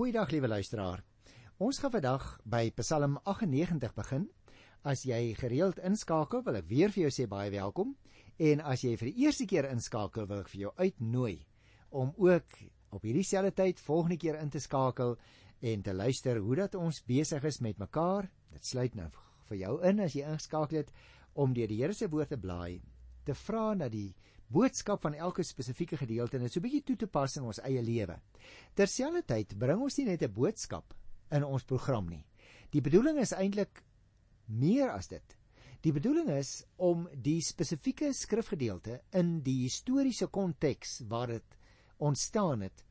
Goeiedag liewe luisteraar. Ons gaan vandag by Psalm 98 begin. As jy gereeld inskakel, wil ek weer vir jou sê baie welkom. En as jy vir die eerste keer inskakel, wil ek vir jou uitnooi om ook op hierdie selfde tyd volgende keer in te skakel en te luister hoe dat ons besig is met mekaar. Dit sluit nou vir jou in as jy ingeskakel het om deur die Here se woord te blaai, te vra na die boodskap van elke spesifieke gedeelte dit so bietjie toe te pas in ons eie lewe. Terselfdertyd bring ons nie net 'n boodskap in ons program nie. Die bedoeling is eintlik meer as dit. Die bedoeling is om die spesifieke skrifgedeelte in die historiese konteks waar dit ontstaan het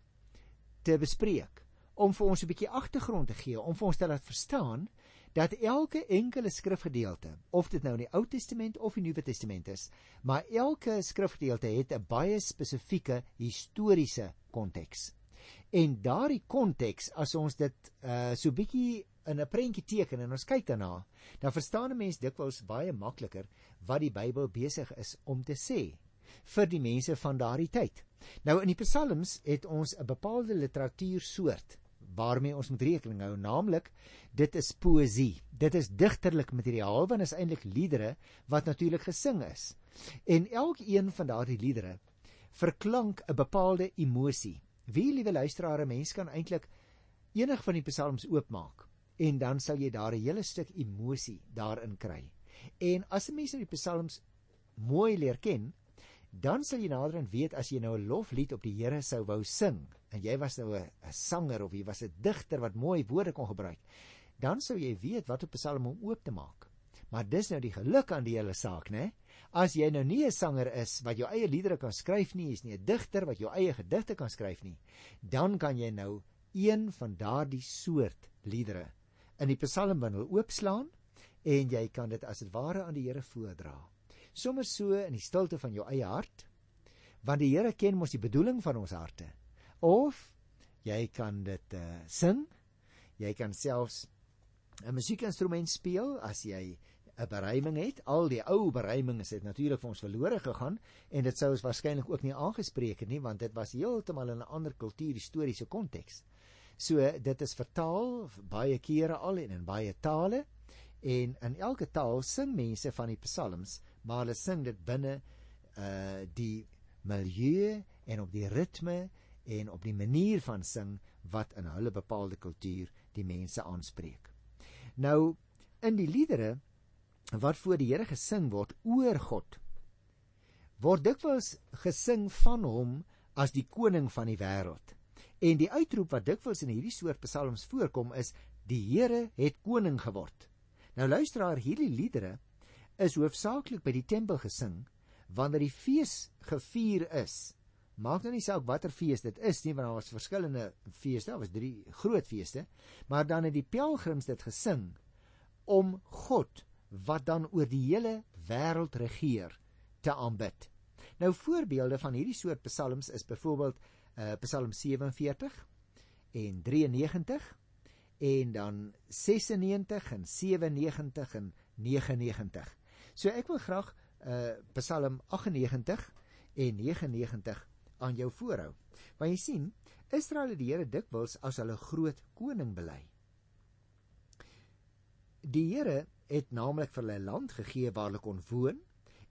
te bespreek om vir ons 'n bietjie agtergrond te gee om vir ons te laat verstaan dat elke enkele skrifgedeelte, of dit nou in die Ou Testament of die Nuwe Testament is, maar elke skrifgedeelte het 'n baie spesifieke historiese konteks. En daardie konteks, as ons dit uh so bietjie in 'n prentjie teken en ons kyk daarna, dan verstaan 'n mens dikwels baie makliker wat die Bybel besig is om te sê vir die mense van daardie tyd. Nou in die Psalms het ons 'n bepaalde literatuursoort waarmee ons moet rekening hou, naamlik dit is poësie. Dit is digterlik materiaal want is eintlik liedere wat natuurlik gesing is. En elkeen van daardie liedere verklank 'n bepaalde emosie. Wie liewe luisteraars, mens kan eintlik enig van die psalms oopmaak en dan sal jy daar 'n hele stuk emosie daarin kry. En as 'n mens die psalms mooi leer ken, dan sal jy naderhand weet as jy nou 'n loflied op die Here sou wou sing en jy was nou 'n sanger of jy was 'n digter wat mooi woorde kon gebruik, dan sou jy weet wat op psalm om oop te maak. Maar dis nou die geluk aan die hele saak, né? As jy nou nie 'n sanger is wat jou eie liedere kan skryf nie, is nie 'n digter wat jou eie gedigte kan skryf nie, dan kan jy nou een van daardie soort liedere in die psalmbundel oopslaan en jy kan dit as dit ware aan die Here voordra. Sommers so in die stilte van jou eie hart, want die Here ken mos die bedoeling van ons harte. Of jy kan dit uh, sing. Jy kan selfs 'n musiekinstrument speel as jy 'n bereiming het. Al die ou bereimings het natuurlik vir ons verlore gegaan en dit sou ons waarskynlik ook nie aangespreek het nie want dit was heeltemal in 'n ander kultuur historiese konteks. So dit is vertaal baie kere al en in baie tale en in elke taal sing mense van die psalms, maar hulle sing dit binne uh die milieu en op die ritme en op die manier van sing wat in hulle bepaalde kultuur die mense aanspreek. Nou in die liedere wat voor die Here gesing word oor God word dikwels gesing van hom as die koning van die wêreld. En die uitroep wat dikwels in hierdie soort psalms voorkom is die Here het koning geword. Nou luisteraar, hierdie liedere is hoofsaaklik by die tempel gesing wanneer die fees gevier is Maak nou nie saak watter fees dit is nie, want daar was verskillende feeste, daar was drie groot feeste, maar dan het die pelgrims dit gesing om God wat dan oor die hele wêreld regeer te aanbid. Nou voorbeelde van hierdie soort psalms is byvoorbeeld uh Psalm 47 en 93 en dan 96 en 97 en 99. So ek wil graag uh Psalm 98 en 99 aan jou voorhou. Want jy sien, Israel het die Here dikwels as hulle groot koning bely. Die Here het naamlik vir hulle land gegee waar hulle kon woon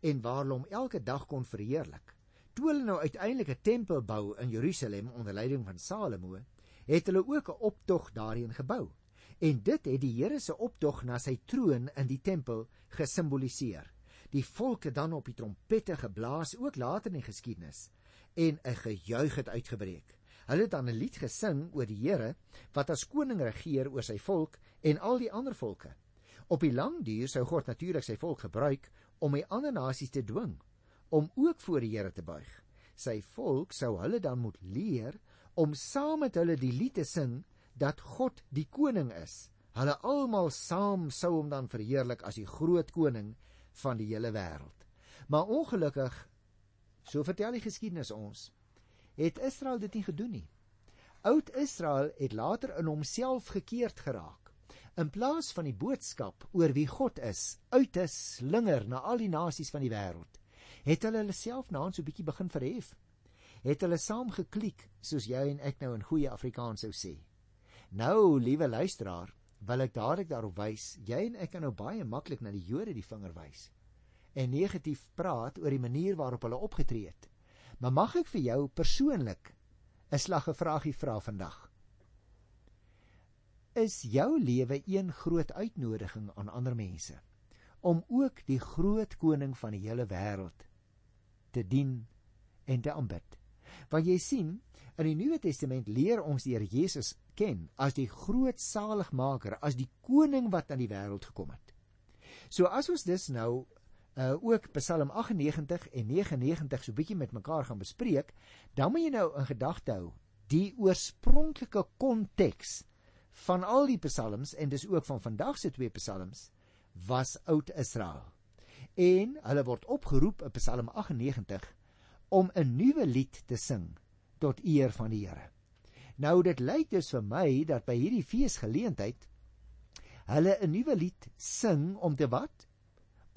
en waar hulle hom elke dag kon verheerlik. Toe hulle nou uiteindelik 'n tempel bou in Jerusalem onder leiding van Salomo, het hulle ook 'n optog daarin gebou. En dit het die Here se optog na sy troon in die tempel gesimboliseer. Die volke dan op die trompette geblaas ook later in die geskiedenis en 'n gejuig het uitgebreek. Hulle het dan 'n lied gesing oor die Here wat as koning regeer oor sy volk en al die ander volke. Op die lang duur sou God natuurlik sy volk gebruik om die ander nasies te dwing om ook voor die Here te buig. Sy volk sou hulle dan moet leer om saam met hulle die lied te sing dat God die koning is. Hulle almal saam sou hom dan verheerlik as die groot koning van die hele wêreld. Maar ongelukkig So vertel die geskiedenis ons. Het Israel dit nie gedoen nie. Oud Israel het later in homself gekeerd geraak. In plaas van die boodskap oor wie God is uit te slinger na al die nasies van die wêreld, het hulle hulle self na ons so 'n bietjie begin verhef. Het hulle saam gekliek soos jy en ek nou in goeie Afrikaans sou sê. Nou, liewe luisteraar, wil ek dadelik daarop wys, jy en ek kan nou baie maklik na die Jode die vinger wys en negatief praat oor die manier waarop hulle opgetree het. Maar mag ek vir jou persoonlik 'n slag 'n vraagie vra vandag? Is jou lewe een groot uitnodiging aan ander mense om ook die groot koning van die hele wêreld te dien en te aanbid? Want jy sien, in die Nuwe Testament leer ons Here Jesus ken as die groot saligmaker, as die koning wat aan die wêreld gekom het. So as ons dus nou uh ook Psalm 98 en 99 so bietjie met mekaar gaan bespreek, dan moet jy nou in gedagte hou die oorspronklike konteks van al die psalms en dis ook van vandag se twee psalms was oud Israel. En hulle word opgeroep in Psalm 98 om 'n nuwe lied te sing tot eer van die Here. Nou dit lyk dus vir my dat by hierdie feesgeleentheid hulle 'n nuwe lied sing om te wat?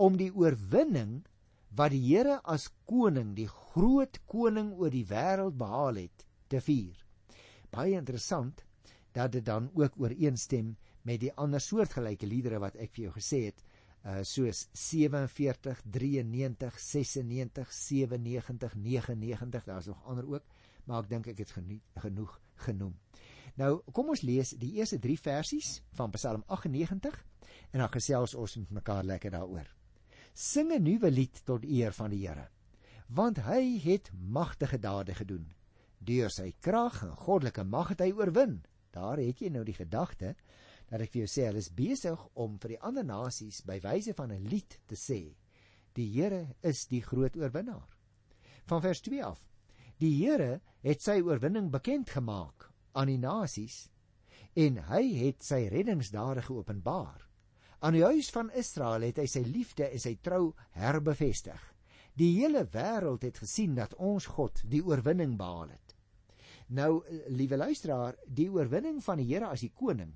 om die oorwinning wat die Here as koning, die groot koning oor die wêreld behaal het, te vier. Baie interessant dat dit dan ook ooreenstem met die ander soortgelyke liedere wat ek vir jou gesê het, uh soos 47, 93, 96, 97, 99, daar's nog ander ook, maar ek dink ek het genoeg, genoeg genoem. Nou, kom ons lees die eerste 3 versies van Psalm 98 en dan gesels ons met mekaar lekker daaroor sing 'n nuwe lied tot eer van die Here. Want hy het magtige dade gedoen. Deur sy krag en goddelike mag het hy oorwin. Daar het jy nou die gedagte dat ek vir jou sê hulle is besig om vir die ander nasies by wyse van 'n lied te sê: Die Here is die groot oorwinnaar. Van vers 2 af. Die Here het sy oorwinning bekend gemaak aan die nasies en hy het sy reddingsdade geopenbaar. Aan die huis van Israel het hy sy liefde en sy trou herbevestig. Die hele wêreld het gesien dat ons God die oorwinning behaal het. Nou, liewe luisteraar, die oorwinning van die Here as die koning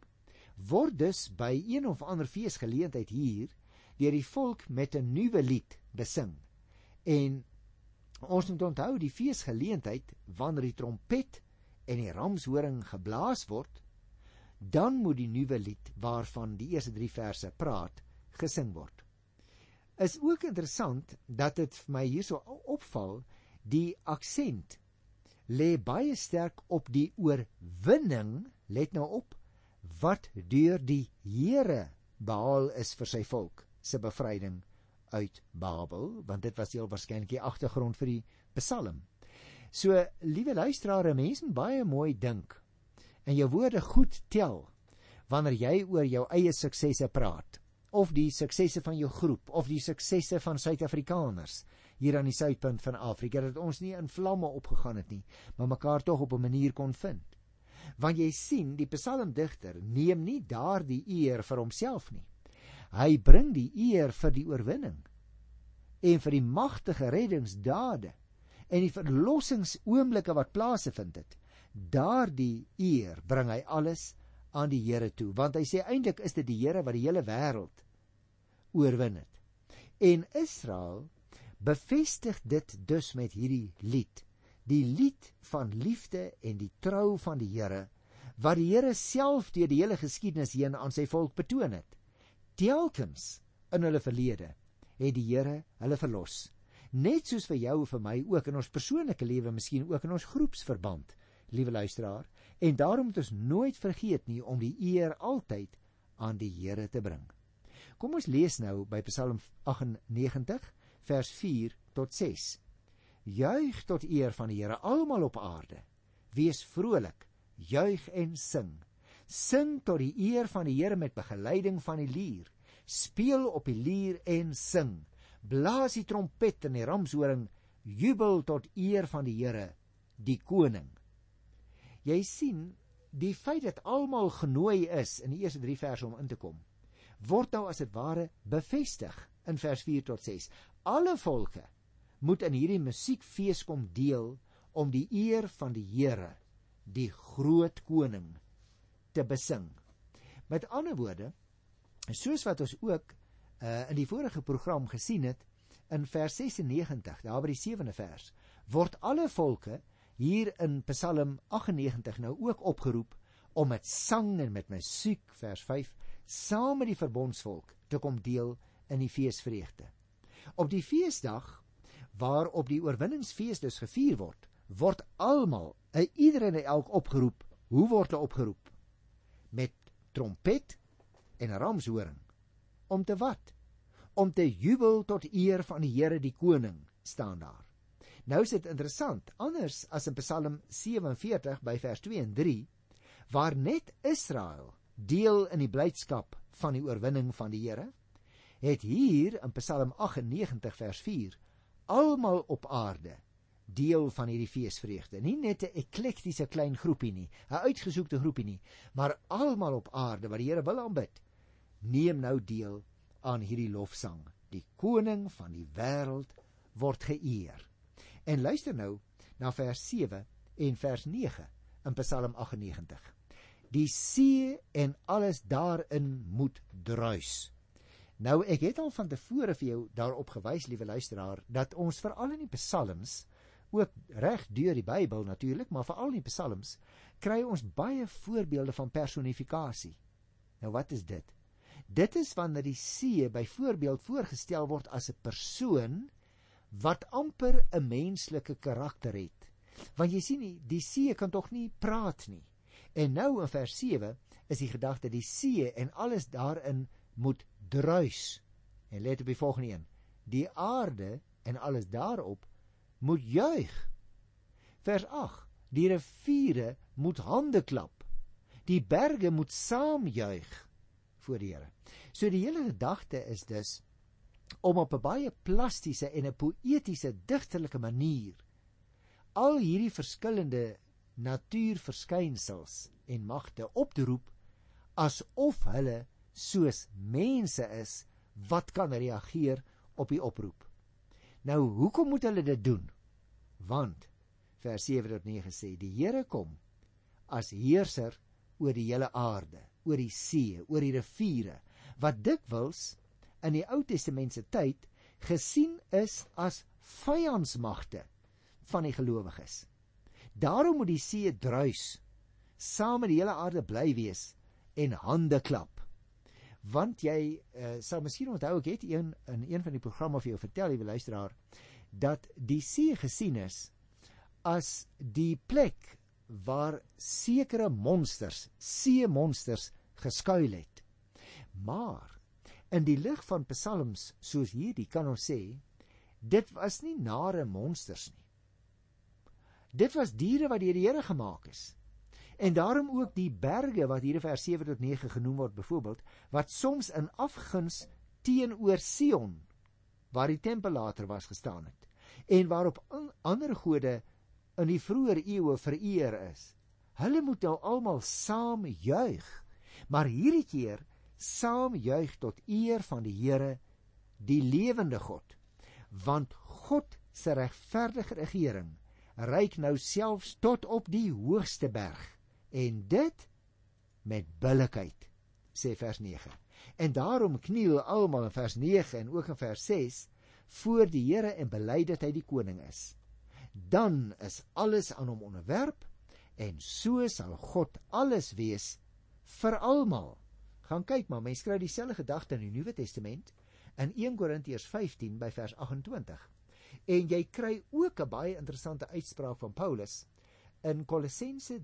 word dus by een of ander feesgeleentheid hier deur die volk met 'n nuwe lied besing. En ons moet onthou die feesgeleentheid wanneer die trompet en die ramshoring geblaas word, dan moet die nuwe lied waarvan die eerste 3 verse praat gesing word. Is ook interessant dat dit vir my hierso opval die aksent lê baie sterk op die oorwinning, let nou op, wat deur die Here behaal is vir sy volk se bevryding uit Babel, want dit was heel waarskynlik die agtergrond vir die Psalm. So, liewe luisteraars, mense moet baie mooi dink en jou woorde goed tel wanneer jy oor jou eie suksesse praat of die suksesse van jou groep of die suksesse van Suid-Afrikaners hier aan die suidpunt van Afrika dat ons nie in vlamme opgegaan het nie maar mekaar tog op 'n manier kon vind want jy sien die psalmdigter neem nie daardie eer vir homself nie hy bring die eer vir die oorwinning en vir die magtige reddingsdade en die verlossingsoomblikke wat plaasgevind het. Daardie eer bring hy alles aan die Here toe want hy sê eintlik is dit die Here wat die hele wêreld oorwin het. En Israel bevestig dit dus met hierdie lied die lied van liefde en die trou van die Here wat die Here self deur die hele geskiedenis heen aan sy volk betoon het telkens in hulle verlede het die Here hulle verlos net soos vir jou en vir my ook in ons persoonlike lewe miskien ook in ons groepsverband liewe luisteraar, en daarom moet ons nooit vergeet nie om die eer altyd aan die Here te bring. Kom ons lees nou by Psalm 98 vers 4 tot 6. Juig tot eer van die Here almal op aarde. Wees vrolik, juig en sing. Sing tot die eer van die Here met begeleiding van die lier. Speel op die lier en sing. Blaas die trompet en die ramshoring. Jubel tot eer van die Here, die koning. Jy sien, die feit dat almal genooi is in die eerste 3 verse om in te kom, word nou as dit ware bevestig in vers 4 tot 6. Alle volke moet in hierdie musiekfees kom deel om die eer van die Here, die groot koning, te besing. Met ander woorde, soos wat ons ook uh, in die vorige program gesien het in vers 96, daar by die 7de vers, word alle volke hier in Psalm 98 nou ook opgeroep om met sang en met musiek vers 5 saam met die verbondsvolk te kom deel in die feesvreugde. Op die feesdag waarop die oorwinningsfees dus gevier word, word almal, iedereen en elk opgeroep. Hoe word hulle opgeroep? Met trompet en ramshoring. Om te wat? Om te jubel tot eer van die Here die koning staan daar. Nou is dit interessant, anders as in Psalm 47 by vers 2 en 3, waar net Israel deel in die blydskap van die oorwinning van die Here, het hier in Psalm 98 vers 4 almal op aarde deel van hierdie feesvreugde. Nie net 'n eklektiese klein groepie nie, 'n uitgesoekte groepie nie, maar almal op aarde wat die Here wil aanbid, neem nou deel aan hierdie lofsang. Die koning van die wêreld word geëer. En luister nou na vers 7 en vers 9 in Psalm 98. Die see en alles daarin moet druis. Nou ek het al van tevore vir jou daarop gewys, liewe luisteraar, dat ons veral in die psalms ook reg deur die Bybel natuurlik, maar veral in die psalms kry ons baie voorbeelde van personifikasie. Nou wat is dit? Dit is wanneer die see byvoorbeeld voorgestel word as 'n persoon wat amper 'n menslike karakter het. Want jy sien nie, die see kan tog nie praat nie. En nou in vers 7 is die gedagte die see en alles daarin moet druis. En let op die volgende een. Die aarde en alles daarop moet juig. Vers 8. Die riviere moet hande klap. Die berge moet saam juig voor die Here. So die hele gedagte is dus om op 'n baie plastiese en 'n poëtiese digterlike manier al hierdie verskillende natuurverskynsels en magte op te roep asof hulle soos mense is wat kan reageer op die oproep. Nou hoekom moet hulle dit doen? Want vers 7 tot 9 sê die Here kom as heerser oor die hele aarde, oor die see, oor die riviere wat dikwels in die Ou Testament se tyd gesien is as vyandsmagte van die gelowiges. Daarom moet die see druis saam met die hele aarde bly wees en hande klap want jy uh, sal miskien onthou ek het een in een van die programme vir jou vertel jy luisteraar dat die see gesien is as die plek waar sekere monsters see monsters geskuil het. Maar in die lig van psalms soos hierdie kan ons sê dit was nie nare monsters nie. Dit was diere wat deur die Here gemaak is. En daarom ook die berge wat hier in vers 7 tot 9 genoem word byvoorbeeld wat soms in afguns teenoor Sion waar die tempel later was gestaan het en waarop ander gode in die vroeë eeue vereer is. Hulle moet nou almal saam juig. Maar hierdie keer saam juig tot eer van die Here, die lewende God. Want God se regverdige regering reik nou selfs tot op die hoogste berg en dit met billikheid sê vers 9 en daarom kniel almal in vers 9 en ook in vers 6 voor die Here en bely dat hy die koning is. Dan is alles aan hom onderwerp en so sal God alles wees vir almal. Gaan kyk maar mense kry dieselfde gedagte in die Nuwe Testament in 1 Korintiërs 15 by vers 28 en jy kry ook 'n baie interessante uitspraak van Paulus in Kolossense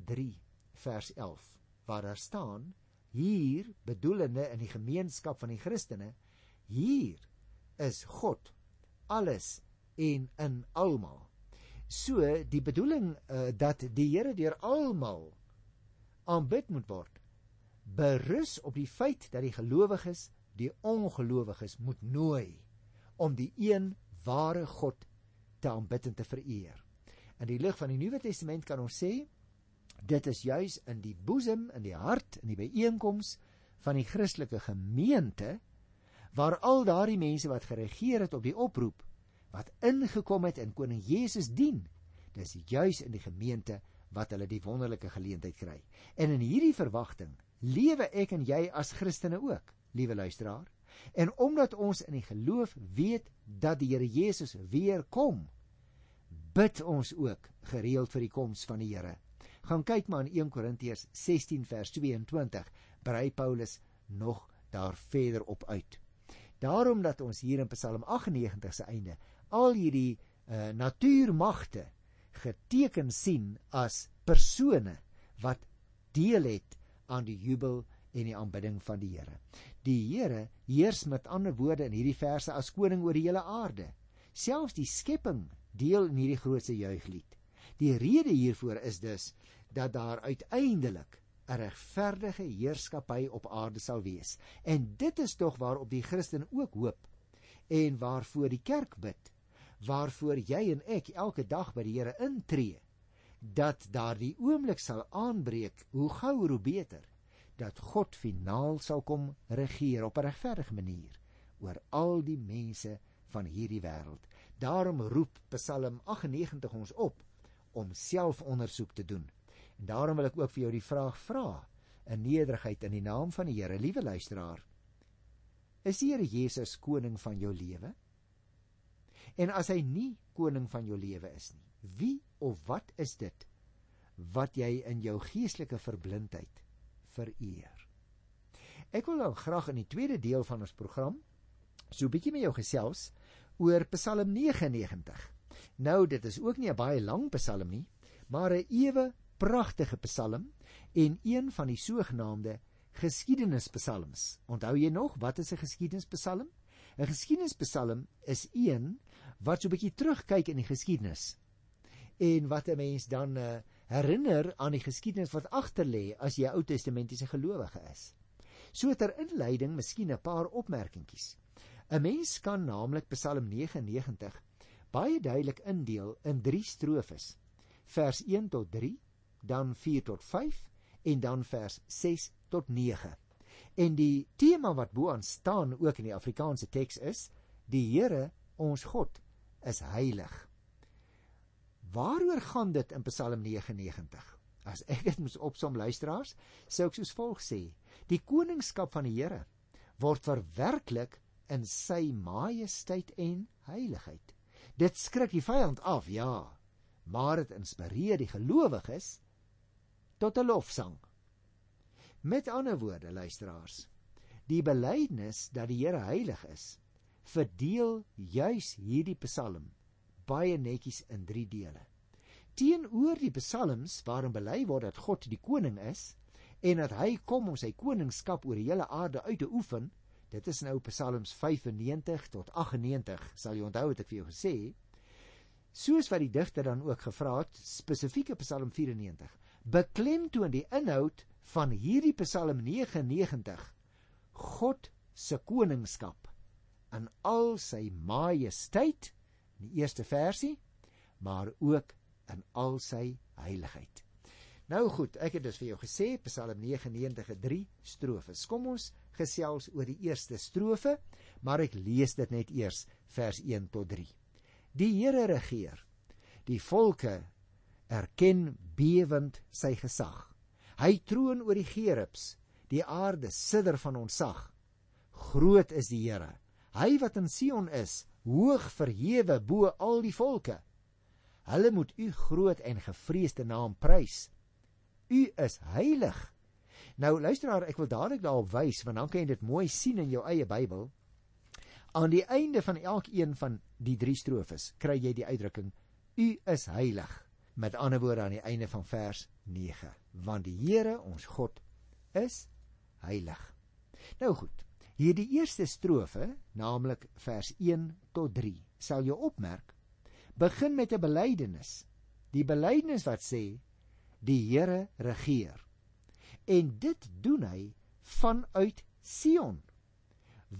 vers 11 waar daar staan hier bedoelende in die gemeenskap van die Christene hier is God alles en in almal. So die bedoeling uh, dat die Here deur almal aanbid moet word berus op die feit dat die gelowiges die ongelowiges moet nooi om die een ware God te aanbid en te vereer. In die lig van die Nuwe Testament kan ons sê Dit is juis in die boesem, in die hart, in die byeenkoms van die Christelike gemeente waar al daardie mense wat geregeer het op die oproep wat ingekom het in koning Jesus dien. Dis juis in die gemeente wat hulle die wonderlike geleentheid kry. En in hierdie verwagting lewe ek en jy as Christene ook, liewe luisteraar. En omdat ons in die geloof weet dat die Here Jesus weer kom, bid ons ook gereeld vir die koms van die Here Gaan kyk maar in 1 Korintiërs 16 vers 22, brei Paulus nog daar verder op uit. Daarom dat ons hier in Psalm 98 se einde al hierdie uh, natuurmagte geteken sien as persone wat deel het aan die jubel en die aanbidding van die Here. Die Here heers met ander woorde in hierdie verse as koning oor die hele aarde. Selfs die skepping deel in hierdie grootse juiglied. Die rede hiervoor is dus dat daar uiteindelik 'n regverdige heerskappy op aarde sal wees. En dit is tog waarop die Christen ook hoop en waarvoor die kerk bid, waarvoor jy en ek elke dag by die Here intree, dat daardie oomblik sal aanbreek, hoe gouer hoe beter, dat God finaal sal kom regeer op 'n regverdige manier oor al die mense van hierdie wêreld. Daarom roep Psalm 98 ons op om selfondersoek te doen. En daarom wil ek ook vir jou die vraag vra in nederigheid in die naam van die Here, liewe luisteraar. Is die Here Jesus koning van jou lewe? En as hy nie koning van jou lewe is nie, wie of wat is dit wat jy in jou geestelike verblindheid vereer? Ek wil nou graag in die tweede deel van ons program so 'n bietjie met jou gesels oor Psalm 99. Nou dit is ook nie 'n baie lang Psalm nie, maar 'n ewe pragtige Psalm en een van die sogenaamde geskiedenispsalms. Onthou jy nog wat is 'n geskiedenispsalm? 'n Geskiedenispsalm is een wat so 'n bietjie terugkyk in die geskiedenis en wat 'n mens dan uh, herinner aan die geskiedenis wat agter lê as jy Ou Testamentiese gelowige is. So ter inleiding miskien 'n paar opmerkingies. 'n Mens kan naamlik Psalm 99 baie duidelik indeel in 3 strofes. Vers 1 tot 3, dan 4 tot 5 en dan vers 6 tot 9. En die tema wat bo aan staan ook in die Afrikaanse teks is: Die Here, ons God, is heilig. Waaroor gaan dit in Psalm 99? As ek dit moet opsom luisteraars, sou ek soos volg sê: Die koningskap van die Here word verwerklik in sy majesteit en heiligheid. Dit skrik die vyand af, ja, maar dit inspireer die gelowiges tot 'n lofsang. Met ander woorde, luisteraars, die belydenis dat die Here heilig is, verdeel juis hierdie Psalm baie netjies in 3 dele. Teenoor die psalms waarin bely word dat God die koning is en dat hy kom om sy koningskap oor die hele aarde uit te oefen, Dit is nou Psalms 95 tot 98, sal jy onthou het ek vir jou gesê. Soos wat die digter dan ook gevra het, spesifieke Psalm 94, beklemtoon die inhoud van hierdie Psalm 99 God se koningskap in al sy majesteit in die eerste versie, maar ook in al sy heiligheid. Nou goed, ek het dus vir jou gesê Psalm 99 het 3 strofes. Kom ons gesels oor die eerste strofe, maar ek lees dit net eers vers 1 tot 3. Die Here regeer. Die volke erken bewend sy gesag. Hy troon oor die gerubs. Die aarde sidder van ontzag. Groot is die Here. Hy wat in Sion is, hoog verhewe bo al die volke. Hulle moet u groot en gevreesde naam prys. U is heilig. Nou luisteraar, ek wil dadelik daarop wys want dan kan jy dit mooi sien in jou eie Bybel. Aan die einde van elkeen van die drie strofes kry jy die uitdrukking U is heilig. Met ander woorde aan die einde van vers 9, want die Here, ons God, is heilig. Nou goed. Hierdie eerste strofe, naamlik vers 1 tot 3, sal jy opmerk, begin met 'n belydenis. Die belydenis wat sê die Here regeer. En dit doen hy vanuit Sion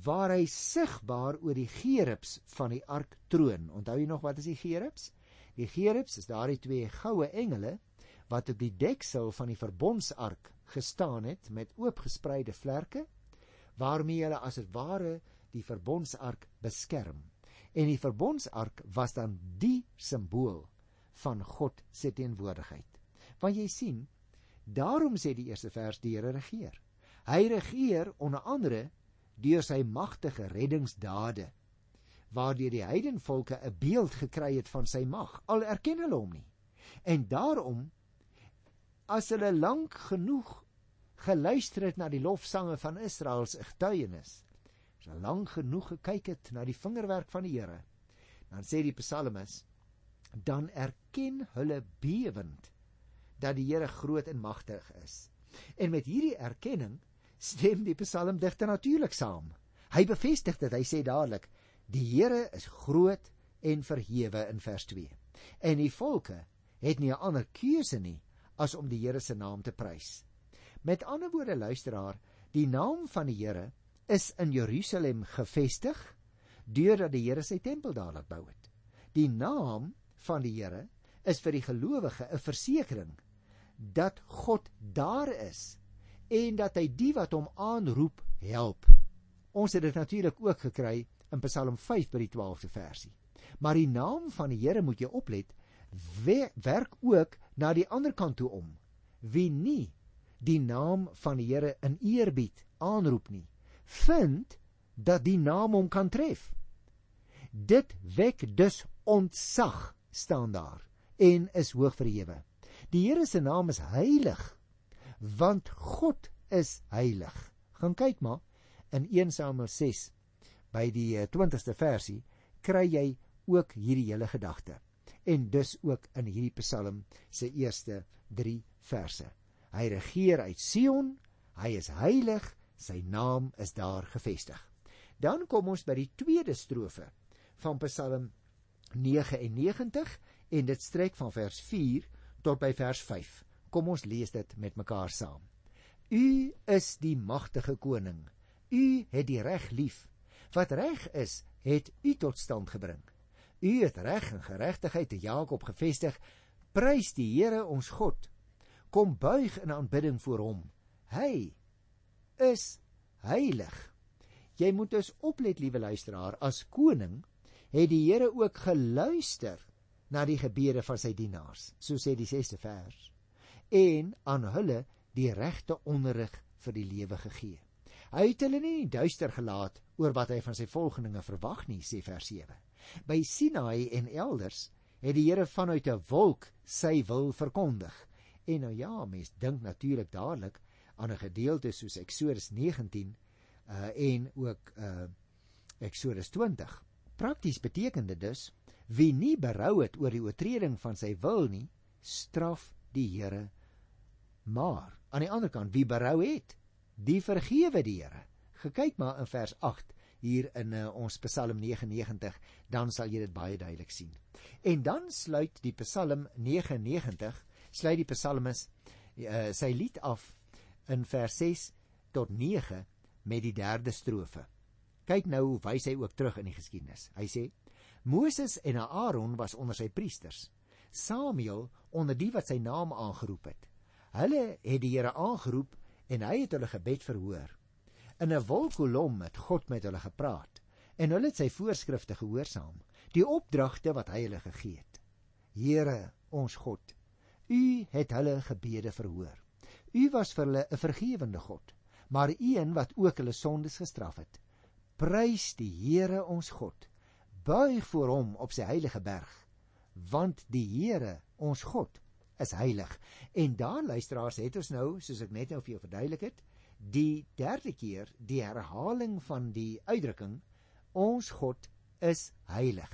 waar hy sigbaar oor die gerubs van die ark troon. Onthou jy nog wat is die gerubs? Die gerubs is daardie twee goue engele wat op die deksel van die verbondsark gestaan het met oopgespreide vlerke waarmee hulle as dit ware die verbondsark beskerm. En die verbondsark was dan die simbool van God se teenwoordigheid. Want jy sien, daarom sê die eerste vers die Here regeer. Hy regeer onder andere deur sy magtige reddingsdade waardeur die heidenvolke 'n beeld gekry het van sy mag al erken hulle hom nie. En daarom as hulle lank genoeg geluister het na die lofsange van Israel se getuienis, as hulle lank genoeg gekyk het na die vingerwerk van die Here, dan sê die psalmis, dan erken hulle bewend dat die Here groot en magtig is. En met hierdie erkenning stem die psalmdigter natuurlik saam. Hy bevestig dit. Hy sê dadelik: "Die Here is groot en verhewe in vers 2." En die volke het nie 'n ander keuse nie as om die Here se naam te prys. Met ander woorde luisteraar, die naam van die Here is in Jerusalem gevestig deurdat die Here sy tempel daar laat bou het. Die naam van die Here is vir die gelowige 'n versekering dat God daar is en dat hy die wat hom aanroep help. Ons het dit natuurlik ook gekry in Psalm 5 by die 12de versie. Maar die naam van die Here moet jy oplet, werk ook na die ander kant toe om. Wie nie die naam van die Here in eerbied aanroep nie, vind dat die naam hom kan tref. Dit wek dus ontzag staan daar en is hoog verhewe. Die Here se naam is heilig want God is heilig. Gaan kyk maar in 1 Samuel 6 by die 20ste eh, versie kry jy ook hierdie hele gedagte. En dus ook in hierdie Psalm se eerste 3 verse. Hy regeer uit Sion, hy is heilig, sy naam is daar gevestig. Dan kom ons by die tweede strofe van Psalm 99 en dit strek van vers 4 tot by vers 5. Kom ons lees dit met mekaar saam. U is die magtige koning. U het die reg lief. Wat reg is, het u tot stand gebring. U het reg en geregtigheid te Jakob gevestig. Prys die Here ons God. Kom buig in aanbidding voor hom. Hy is heilig. Jy moet dus oplet, liewe luisteraar, as koning het die Here ook geluister na die gebede van sy dienaars, so sê die 6ste vers, en aan hulle die regte onderrig vir die lewe gegee. Hy het hulle nie duister gelaat oor wat hy van sy volgelinge verwag nie, sê vers 7. By Sinai en elders het die Here vanuit 'n wolk sy wil verkondig. En nou ja, mens dink natuurlik dadelik aan 'n gedeelte soos Eksodus 19 uh en ook uh Eksodus 20. Prakties beteken dit dus Wie nie berou het oor die oortreding van sy wil nie, straf die Here. Maar aan die ander kant, wie berou het, die vergewe die Here. Gekyk maar in vers 8 hier in uh, ons Psalm 99, dan sal jy dit baie duidelik sien. En dan sluit die Psalm 99, sluit die psalmis uh, sy lied af in vers 6 tot 9 met die derde strofe. Kyk nou hoe wys hy ook terug in die geskiedenis. Hy sê: Moses en Aaron was onder sy priesters. Samuel onder die wat sy naam aangeroep het. Hulle het die Here aangeroep en hy het hulle gebed verhoor. In 'n wolkkolom het God met hulle gepraat en hulle het sy voorskrifte gehoorsaam, die opdragte wat hy hulle gegee het. Here, ons God, U het hulle gebede verhoor. U was vir hulle 'n vergewende God, maar een wat ook hulle sondes gestraf het. Prys die Here ons God buig voor hom op sy heilige berg want die Here ons God is heilig. En daar luisteraars het ons nou soos ek net nou vir jou verduidelik het die derde keer die herhaling van die uitdrukking ons God is heilig.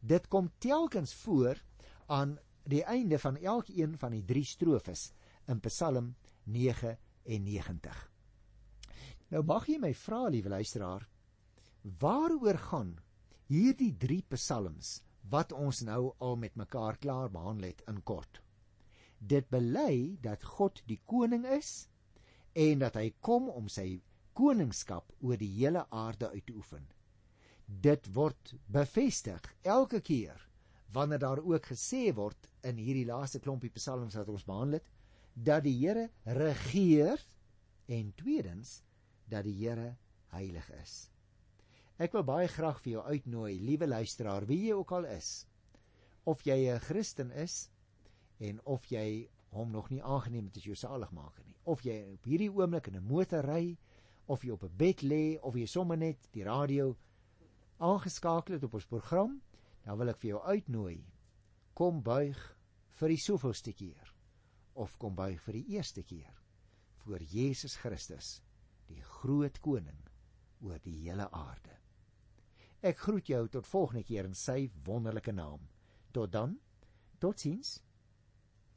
Dit kom telkens voor aan die einde van elkeen van die drie strofes in Psalm 99 nou mag jy my vra liewe luisteraar waaroor gaan hierdie drie psalms wat ons nou al met mekaar klaar behandel het in kort. Dit bely dat God die koning is en dat hy kom om sy koningskap oor die hele aarde uit te oefen. Dit word bevestig elke keer wanneer daar ook gesê word in hierdie laaste klompie psalms wat ons behandel het dat die Here regeer en tweedens dat die Here heilig is. Ek wil baie graag vir jou uitnooi, liewe luisteraar, wie jy ook al is. Of jy 'n Christen is en of jy hom nog nie aangeneem het as jou saligmaker nie. Of jy op hierdie oomblik in 'n motor ry of jy op 'n bed lê of jy sommer net die radio aangeskakel het op ons program, dan wil ek vir jou uitnooi. Kom buig vir die soveelste keer of kom buig vir die eerste keer voor Jesus Christus, die groot koning oor die hele aarde. Ek groet jou tot volgende keer in sy wonderlike naam. Tot dan. Totsiens.